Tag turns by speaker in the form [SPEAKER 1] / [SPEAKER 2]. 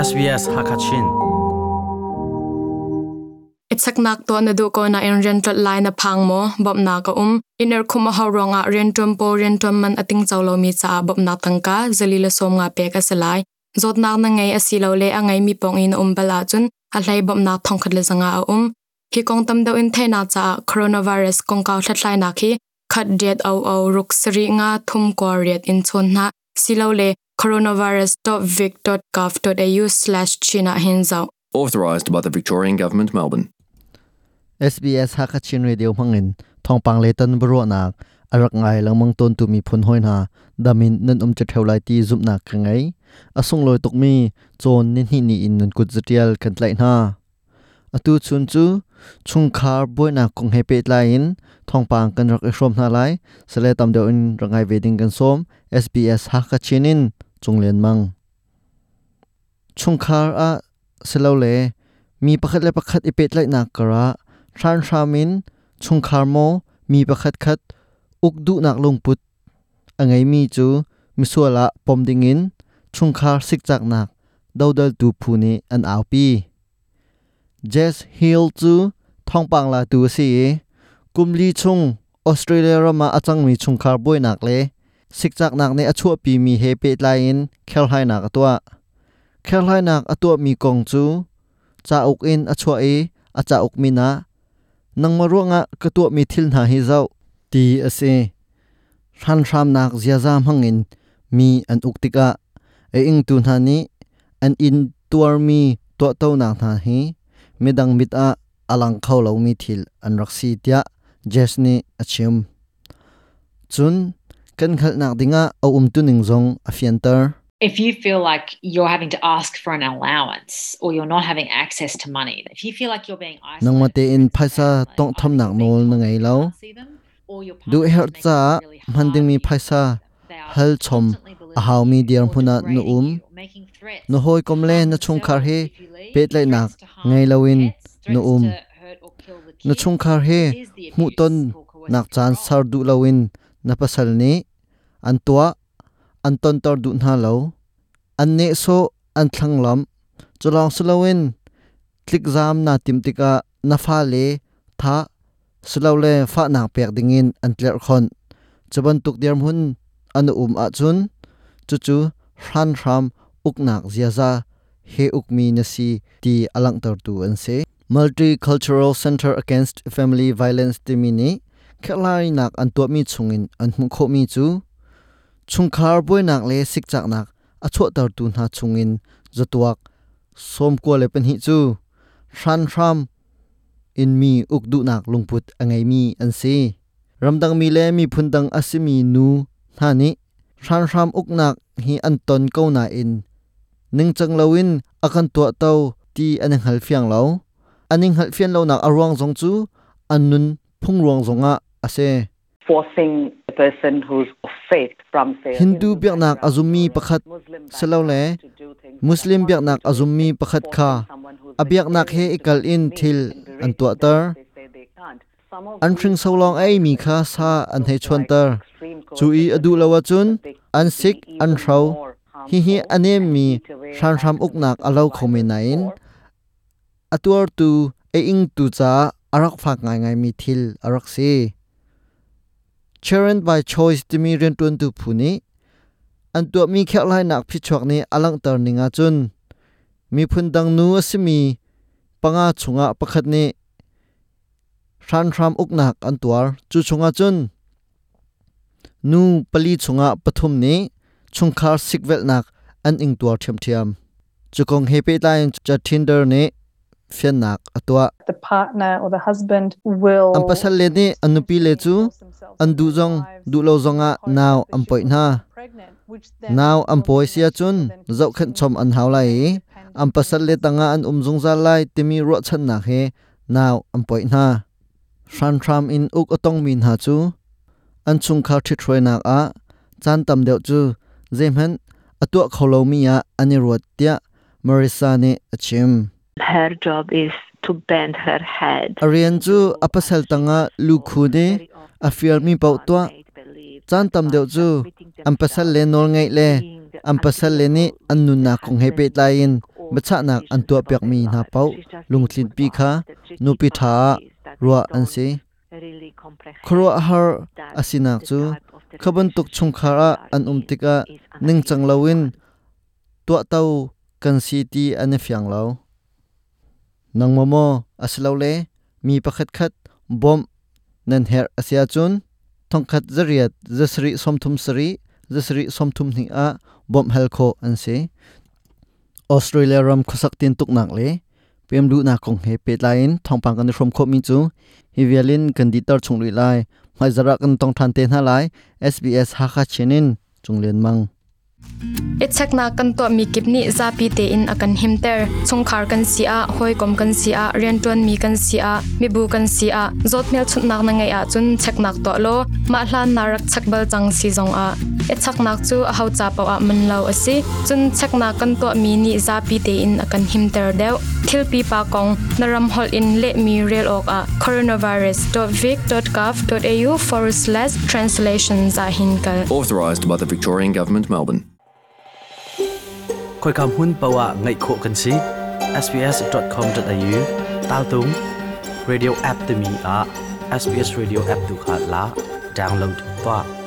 [SPEAKER 1] SBS Hakachin.
[SPEAKER 2] Itsak nak to na du ko na in rental line na phang mo bob na ka um. Iner khuma ha ronga rentum po rentum man ating chawlo mi cha bob na tangka zalila som nga pe ka salai zot na na ngai asilo le angai mi pong in um bala chun, a hlai bob na thong khat le zanga a um. Hi kong tam do in the na cha, coronavirus kong ka thlai na khi khat diet au au ruk sri nga thum ko riat in chon na silo le coronavirus.vic.gov.au/china hinzau
[SPEAKER 3] authorised by the Victorian Government, Melbourne.
[SPEAKER 4] SBS Hakachin Radio mangin thongpang le tan bro nak arak ngai langmang ton tu mi phun hoina damin nan um che thaulai ti zum nak ka ngai asung loi tok mi chon nin hi ni in nun kut zatial kan tlai na. Atu chun chu chung khar boi na kong he pe lai in thongpang kan rak shom na lai sele tam de in rangai veding kan som SBS จุงเลียนมังชงคาร์อะเซลเลมีประคัดและประคัดอีเป็ดไลนักกระทรานชามินชงคาร์โมมีประคัดคัดอุกดุนักลงปุตอังไงมีจูมิสัวละปอมดิงินชงคาร์สิกจักนักดาวเดลดูพูนีอันอาวปีเจสฮิลจูท่องปังลาดูสีกุมลีชงออสเตรเลียรมาอาจังมีชงคาร์บอยนักเล่ สิกจักนักในอชัวปีมีเฮเปตไลน์เคลไฮนักตัวเคลไฮนักอตัวมีกองจูจ้าอุกอินอชัวเออาจาอุกมินะนังมาร่วงะกตัวมีทิลนาฮิเจ้าตีเอเซรันรามนักเจียจามหังอินมีอันอุกติกะเออิงตุนฮานีอันอินตัวมีตัวเต้านักนาฮีมิดังมิดอะอลังเข้าเรามีทิลอันรักสีเตียเจสเนีอชิมจุน kan khal nak dinga au um tu ning zong a fiantar
[SPEAKER 5] if you feel like you're having to ask for an allowance or you're not having access to money, if you feel like you're being isolated, nang mate in phaisa tong tham nak nol na ngai lo du her cha manding mi phaisa hal chom a haw mi diar huna nu um. no
[SPEAKER 4] hoi komle na chung khar he
[SPEAKER 5] pet lai nak ngai lawin nu um. na chung
[SPEAKER 4] khar he
[SPEAKER 5] mu ton nak chan sar
[SPEAKER 4] du lawin na pasal ni an tua an ton tor du na lo an ne so an thlang lam cholong slowin tlik zam na timtika na fa le tha slow le fa na pek dingin an tler khon chaban tuk der hun an um a chun chu chu ran ram uknak ziaza, he ukmi na si ti alang tor tu an se multicultural center against family violence timini khelai nak an to mi chungin an hmu kho mi chu chungkhar boi nak le sik chak nak acho tar tu na chungin zotuak som ko le pen hi chu ran ram in mi ukdu nak lungput angai mi an si ramdang mi le mi phundang asimi nu thani ran ram uknak hi an ton ko na in ning chang lawin akan to tau ti aneng hal fiang lo aning hal fian lo nak arwang zong chu annun phung ruang zonga ase
[SPEAKER 6] forcing person who's of faith from say hindu
[SPEAKER 4] biaknak azumi pakhat
[SPEAKER 6] selo
[SPEAKER 4] le, muslim biaknak azumi pakhat kha
[SPEAKER 6] abiak nak he
[SPEAKER 4] ikal in thil an tua tar,
[SPEAKER 6] an
[SPEAKER 4] thring so long ai mi kha sa an he chuan tar,
[SPEAKER 6] chu
[SPEAKER 4] i adu lawa chun, an sik an thrau hi hi anem mi
[SPEAKER 6] ran ram uknak alo khome nain
[SPEAKER 4] atuar tu e ing tu cha arak phak ngai ngai mi thil arak si Cheren by choice timi ren tun tu phuni an tu mi khyak lai nak phi chok ni alang tar ninga chun mi phun dang nu asimi panga chunga pakhat ni ran ram uknak an tuar chu chunga chun nu pali chunga pathum ni chungkhar sikvel nak an ing tuar thiam thiam chukong hepe lai cha tinder ni fian nak atwa
[SPEAKER 7] the partner
[SPEAKER 8] or the
[SPEAKER 7] husband will
[SPEAKER 4] am pasal le ni anupi le chu an du zong du lo zonga naw am poi na naw am poi sia chun zau khan chom an haw lai am pasal le tanga an um zong za lai timi ro chan na he naw am poi na ran tram in uk atong min ha chu an chung kha thi throi nak a chan tam deuh chu zemhan atua kholo mi ya ani ruat tia marisa ne achim
[SPEAKER 9] her job is to bend her head.
[SPEAKER 4] Arian chu apasal tanga lu khu de afial mi pau tua chan tam deuh chu am pasal le nol ngai le am pasal le ni an nun na kong he pe tain bacha nak an tua pek mi na pau lungtlin pi kha nu pi tha ruwa an si khruwa har asina chu khaban tuk chung khara an umtika ning changlawin tua tau kan si ti an fiang lo nang momo aslo le mi pakhat khat bom nan her asia chun thongkhat zariat zasri somthum sari zasri somthum ni a bom hel kho an se australia ram khosak tin tuk nak le pem du na kong he pe lain thongpang kan from kho mi chu hivialin kan di tar chung lui lai mai zara kan tong than te na lai sbs ha kha chenin chunglen mang
[SPEAKER 2] Ichakna kan to mi kipni zapi te in akan himter chungkhar kan sia hoi kom kan sia rentuan mi kan sia mi bu kan sia. Zot mel chut nak na ngai a chun cheknak to lo. Ma hlan narak chakbal chang si zong a. Ichaknak chu a hau cha paw a man lo asi chun chakna kan to mi ni zapi te in akan himter deu. Thil pi pa kong naram hol in le mi rel ok a. coronavirus.vic.gov.au forward slash translations a hinkal
[SPEAKER 3] authorized by the Victorian Government, Melbourne
[SPEAKER 1] khoi kam hun pawa ngay kho kan si sbs.com.au tao tung radio app te mi a sbs radio app tu kha la, download pa